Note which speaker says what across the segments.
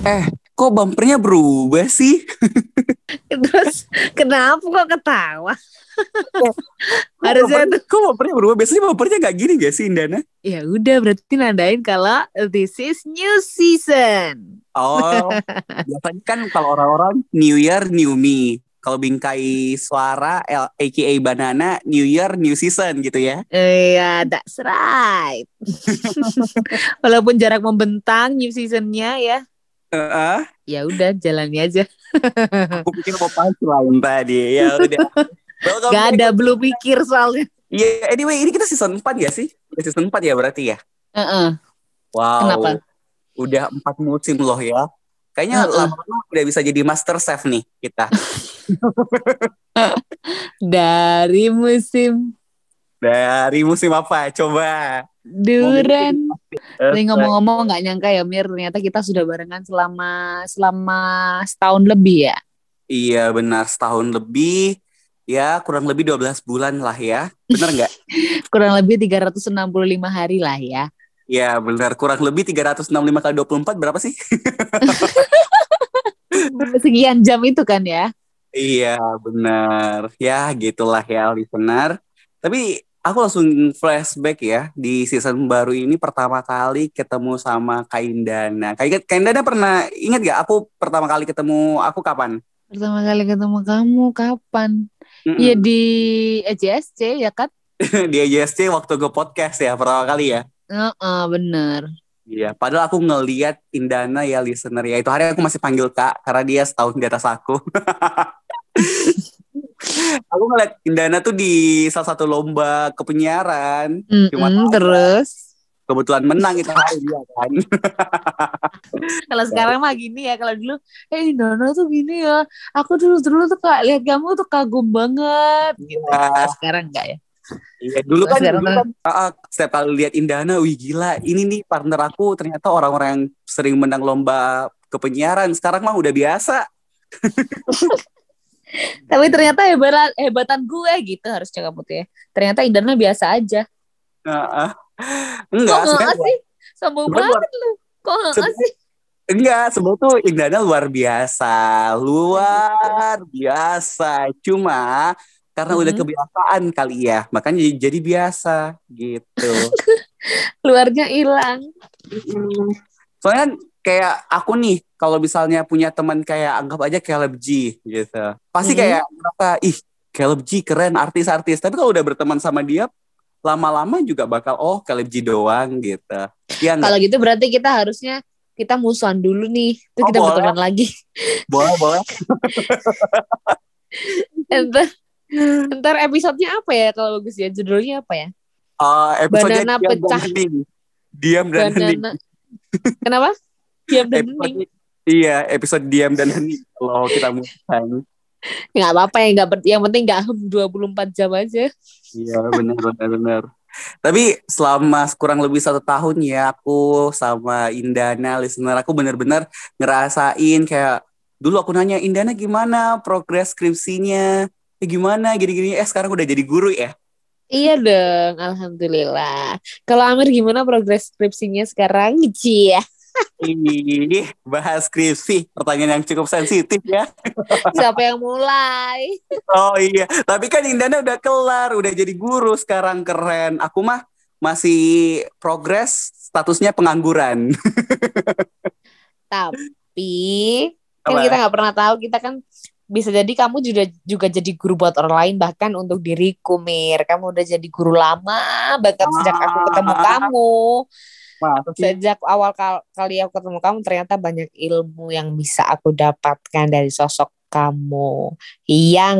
Speaker 1: Eh, kok bumpernya berubah sih?
Speaker 2: Terus kenapa kok ketawa? Harusnya
Speaker 1: bumpernya- kok bumpernya berubah? Biasanya bumpernya gak gini gak sih, Indana?
Speaker 2: Ya udah berarti nandain kalau this is new season.
Speaker 1: Oh, biasanya kan kalau orang-orang New Year, New Me. Kalau bingkai suara, L- aka Banana, New Year, New Season gitu ya.
Speaker 2: Iya, that's right. Walaupun jarak membentang new seasonnya ya,
Speaker 1: Heeh.
Speaker 2: ya udah jalani aja.
Speaker 1: aku pikir mau punchline tadi. Ya udah. Welcome
Speaker 2: Gak ada belum pikir soalnya.
Speaker 1: Ya, anyway, ini kita season 4 ya sih? Udah season 4 ya berarti ya?
Speaker 2: Heeh.
Speaker 1: Wow.
Speaker 2: Kenapa?
Speaker 1: Udah empat musim loh ya. Kayaknya
Speaker 2: Heeh.
Speaker 1: lama-lama udah bisa jadi master chef nih kita.
Speaker 2: Dari musim
Speaker 1: Dari musim apa? Coba.
Speaker 2: duren. Tapi ngomong-ngomong nggak nyangka ya Mir, ternyata kita sudah barengan selama selama setahun lebih ya.
Speaker 1: Iya benar setahun lebih. Ya kurang lebih 12 bulan lah ya. Bener nggak?
Speaker 2: Kurang lebih 365 hari lah ya.
Speaker 1: Iya benar. Kurang lebih 365 kali 24 berapa sih?
Speaker 2: Sekian jam itu kan ya.
Speaker 1: Iya benar. Ya gitulah ya listener. Tapi aku langsung flashback ya di season baru ini pertama kali ketemu sama Kak Indana. Kak Kak Indana pernah ingat gak aku pertama kali ketemu aku kapan?
Speaker 2: Pertama kali ketemu kamu kapan? Iya di EJSC ya kan?
Speaker 1: di AJSC waktu gue podcast ya pertama kali ya.
Speaker 2: Heeh, bener.
Speaker 1: Iya, padahal aku ngeliat Indana ya listener ya. Itu hari aku masih panggil Kak karena dia setahun di atas aku. aku ngeliat Indana tuh di salah satu lomba kepenyiaran. Cuma
Speaker 2: Mm-mm,
Speaker 1: tahu.
Speaker 2: terus
Speaker 1: Kebetulan menang itu hari dia kan.
Speaker 2: kalau sekarang mah gini ya kalau dulu eh Dono tuh gini ya aku dulu dulu tuh kak lihat kamu tuh kagum banget gitu
Speaker 1: Iya.
Speaker 2: Sekarang enggak ya
Speaker 1: Iya, dulu kan, dulu kan ah, setiap kali lihat Indana, wih gila, ini nih partner aku ternyata orang-orang yang sering menang lomba kepenyiaran. Sekarang mah udah biasa.
Speaker 2: tapi ternyata hebat hebatan gue gitu harusnya kamu tuh ya. Ternyata Indana biasa aja.
Speaker 1: Ah.
Speaker 2: kok
Speaker 1: Enggak,
Speaker 2: nggak
Speaker 1: sebenarnya
Speaker 2: sih? Sombong banget lu. Kok nggak
Speaker 1: Sebenarnya-
Speaker 2: sih?
Speaker 1: Enggak, sebenarnya tuh Indana luar biasa, luar biasa. Cuma karena udah
Speaker 2: Mhm.
Speaker 1: kebiasaan kali ya, makanya jadi, jadi biasa gitu.
Speaker 2: luarnya hilang.
Speaker 1: Soalnya kan kayak aku nih, kalau misalnya punya teman kayak anggap aja Caleb G gitu, pasti
Speaker 2: Mhm.
Speaker 1: kayak merasa ih Caleb G keren artis-artis. Tapi kalau udah berteman sama dia, lama-lama juga bakal oh Caleb G doang gitu. Ya
Speaker 2: kalau gitu berarti kita harusnya kita musuhan dulu nih terus
Speaker 1: Oh,
Speaker 2: kita
Speaker 1: boleh.
Speaker 2: berteman lagi
Speaker 1: boleh boleh.
Speaker 2: ntar ntar episodenya apa ya kalau bagus ya judulnya apa ya
Speaker 1: Uh, episode
Speaker 2: Banana
Speaker 1: diam
Speaker 2: pecah.
Speaker 1: dan hening. Diam dan hening.
Speaker 2: banana kenapa diam dan hening
Speaker 1: Iya, episode diam dan hening. Kalau kita mulai.
Speaker 2: nggak apa-apa ya nggak yang penting nggak 24 jam aja
Speaker 1: Iya, benar benar benar. Tapi selama kurang lebih satu tahun ya aku sama Indana listener aku bener-bener ngerasain kayak dulu aku nanya Indana gimana progres skripsinya eh, gimana gini-gini eh sekarang udah jadi guru ya
Speaker 2: iya dong alhamdulillah kalau Amir gimana progres skripsinya sekarang Cie
Speaker 1: Ih, bahas skripsi. Pertanyaan yang cukup sensitif ya.
Speaker 2: Siapa yang mulai?
Speaker 1: Oh iya, tapi kan Indana udah kelar, udah jadi guru sekarang keren. Aku mah masih progres, statusnya pengangguran.
Speaker 2: tapi kan kita nggak pernah tahu kita kan bisa jadi kamu juga juga jadi guru buat orang lain bahkan untuk diriku Mir. Kamu udah jadi guru lama banget sejak aku ketemu
Speaker 1: Ah.
Speaker 2: kamu
Speaker 1: Sih?
Speaker 2: sejak awal kal- kali aku ketemu kamu ternyata banyak ilmu yang bisa aku dapatkan dari sosok kamu yang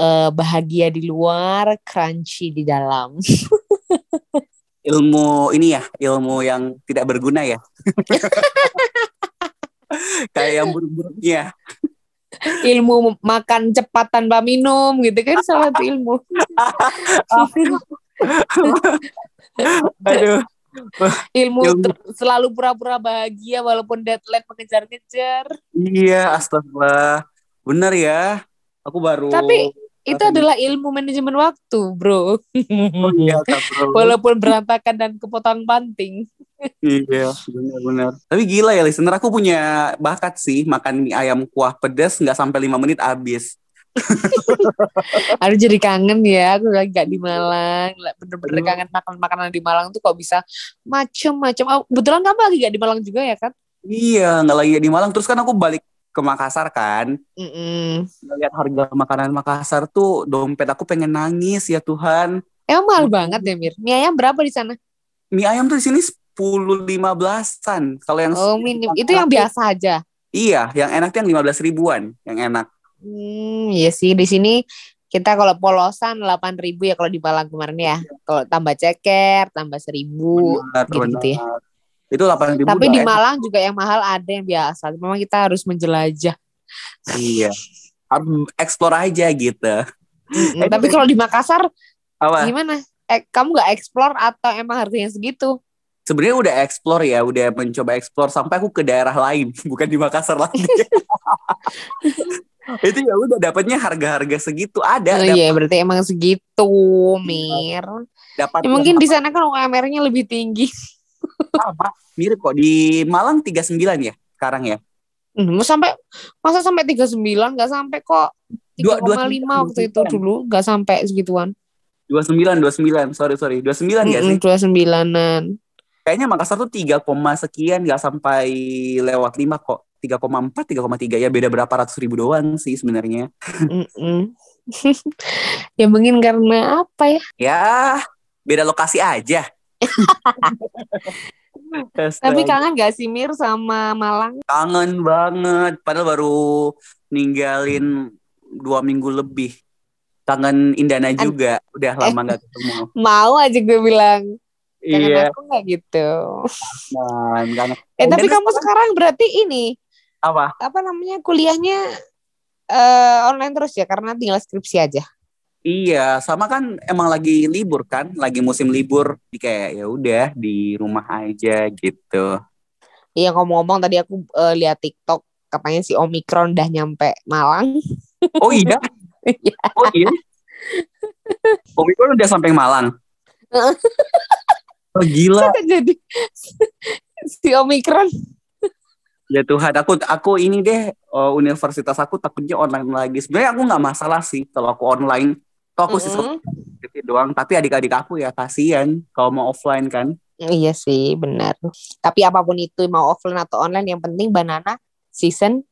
Speaker 2: uh, bahagia di luar, crunchy di dalam.
Speaker 1: ilmu ini ya, ilmu yang tidak berguna ya. Kayak yang buruk-buruknya.
Speaker 2: ilmu makan cepat tanpa minum gitu kan salah satu ilmu.
Speaker 1: Aduh.
Speaker 2: Ilmu, selalu pura-pura bahagia walaupun deadline mengejar-ngejar.
Speaker 1: Iya, astagfirullah. Benar ya. Aku baru
Speaker 2: Tapi itu adalah ilmu manajemen waktu, bro.
Speaker 1: Oh iya, bro.
Speaker 2: walaupun berantakan dan kepotong panting.
Speaker 1: iya, benar-benar. Tapi gila ya, listener. Aku punya bakat sih makan mie ayam kuah pedas nggak sampai lima menit habis.
Speaker 2: Aduh jadi kangen ya, aku lagi gak di Malang. Bener-bener kangen makan makanan di Malang tuh kok bisa macem-macem. Oh, kebetulan kamu lagi gak di Malang juga ya kan?
Speaker 1: Iya, nggak lagi di Malang. Terus kan aku balik ke Makassar kan.
Speaker 2: Mm -mm.
Speaker 1: Lihat harga makanan Makassar tuh dompet aku pengen nangis ya Tuhan.
Speaker 2: Emang mahal banget ya Mir. Mie ayam berapa di sana?
Speaker 1: Mie ayam tuh di sini sepuluh lima belasan. Kalau yang
Speaker 2: Oh, minim. Itu yang biasa aja.
Speaker 1: Iya, yang enak tuh yang lima belas ribuan, yang enak.
Speaker 2: Hmm, iya sih di sini kita kalau polosan delapan ribu ya kalau di Malang kemarin ya. Kalau tambah ceker tambah seribu gitu, gitu ya.
Speaker 1: Itu delapan ribu.
Speaker 2: Tapi di Malang juga yang mahal ada yang biasa. Memang kita harus menjelajah.
Speaker 1: Iya. Harus explore aja gitu.
Speaker 2: Mm -mm. Tapi kalau di Makassar
Speaker 1: apa?
Speaker 2: gimana? Eh, kamu nggak explore atau emang harganya segitu?
Speaker 1: Sebenarnya udah explore ya, udah mencoba explore sampai aku ke daerah lain, bukan di Makassar lagi. itu ya udah dapatnya harga-harga segitu ada.
Speaker 2: Oh iya berarti emang segitu Mir.
Speaker 1: Dapat.
Speaker 2: Ya, mungkin di sana kan UMR-nya lebih tinggi.
Speaker 1: Sama, mirip kok di Malang 39 ya sekarang ya.
Speaker 2: Hmm, sampai masa sampai 39 nggak sampai kok 3,5 waktu itu dulu nggak sampai segituan.
Speaker 1: 29 29 sorry sorry 29 nggak
Speaker 2: mm -mm,
Speaker 1: sih?
Speaker 2: 29-an.
Speaker 1: Kayaknya Makassar tuh 3, sekian nggak sampai lewat 5 kok. 3,4, 3,3 ya beda berapa ratus ribu doang sih sebenarnya.
Speaker 2: ya mungkin karena apa ya?
Speaker 1: Ya beda lokasi aja.
Speaker 2: Tapi kangen gak sih Mir sama Malang?
Speaker 1: Kangen banget. Padahal baru ninggalin dua minggu lebih. Kangen Indana juga. Udah lama eh, gak ketemu.
Speaker 2: Mau aja gue bilang.
Speaker 1: Kangen iya.
Speaker 2: aku gak gitu.
Speaker 1: Nah, kangen.
Speaker 2: Eh tapi kamu sekarang berarti ini
Speaker 1: apa
Speaker 2: apa namanya kuliahnya uh, online terus ya karena tinggal skripsi aja
Speaker 1: Iya, sama kan emang lagi libur kan, lagi musim libur, di kayak ya udah di rumah aja gitu.
Speaker 2: Iya ngomong-ngomong tadi aku uh, lihat TikTok katanya si Omikron udah nyampe Malang.
Speaker 1: Oh iya? oh iya? Omikron udah sampai Malang? oh gila.
Speaker 2: Jadi si Omikron
Speaker 1: Ya Tuhan, aku aku ini deh uh, universitas aku takutnya online lagi. Sebenarnya aku nggak masalah sih kalau aku online. Kalau aku mm -hmm. sih doang, tapi adik-adik aku ya kasihan kalau mau offline kan.
Speaker 2: Iya sih, benar. Tapi apa pun itu mau offline atau online yang penting banana season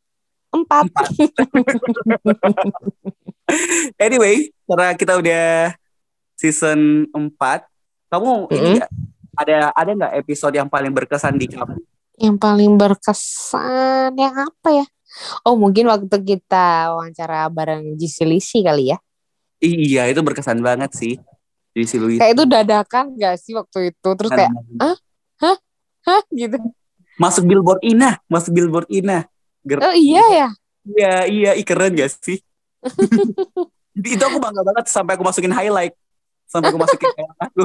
Speaker 2: 4.
Speaker 1: anyway, karena kita udah season 4, kamu mm -hmm. ini ada ada nggak episode yang paling berkesan di kamu?
Speaker 2: Yang paling berkesan yang apa ya? Oh mungkin waktu kita wawancara bareng Gisi Lisi kali ya?
Speaker 1: Iya itu berkesan banget sih. Gisi Lisi.
Speaker 2: Kayak itu dadakan gak sih waktu itu? Terus kayak, hah? Hah? Hah? Gitu.
Speaker 1: Masuk billboard Ina. Masuk billboard Ina.
Speaker 2: Ger oh iya ya?
Speaker 1: Iya, iya. Ih, keren gak sih? Itu aku bangga banget sampai aku masukin highlight. Sampai aku masukin highlight aku.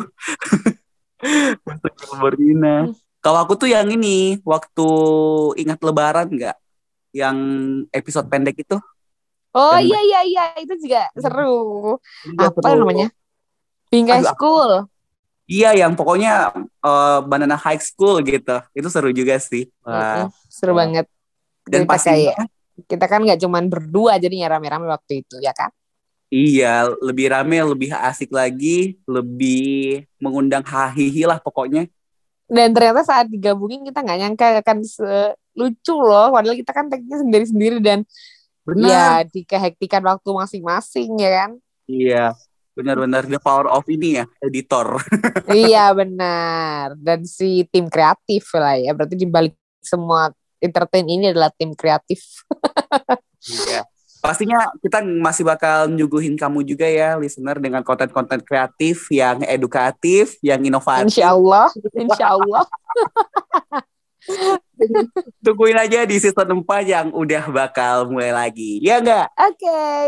Speaker 1: Masuk billboard Ina. Kalau aku tuh yang ini waktu ingat Lebaran nggak? Yang episode pendek itu?
Speaker 2: Oh iya iya iya itu juga seru. Juga Apa seru. namanya? Bingkai School.
Speaker 1: Iya yang pokoknya uh, Banana High School gitu. Itu seru juga sih.
Speaker 2: Wah. seru banget. Dan pas kayak kita kan nggak cuman berdua jadinya rame-rame waktu itu ya kan?
Speaker 1: Iya, lebih rame, lebih asik lagi, lebih mengundang hahihi lah pokoknya
Speaker 2: dan ternyata saat digabungin kita nggak nyangka akan lucu loh padahal kita kan tekniknya sendiri-sendiri dan Benar. ya di kehektikan waktu masing-masing ya kan
Speaker 1: iya benar-benar the power of ini ya editor
Speaker 2: iya benar dan si tim kreatif lah ya berarti dibalik semua entertain ini adalah tim kreatif.
Speaker 1: Iya. Pastinya kita masih bakal nyuguhin kamu juga ya, listener, dengan konten-konten kreatif yang edukatif, yang inovatif.
Speaker 2: Insya Allah, insya Allah.
Speaker 1: Tungguin aja di season 4 yang udah bakal mulai lagi. Ya enggak?
Speaker 2: Oke. Okay.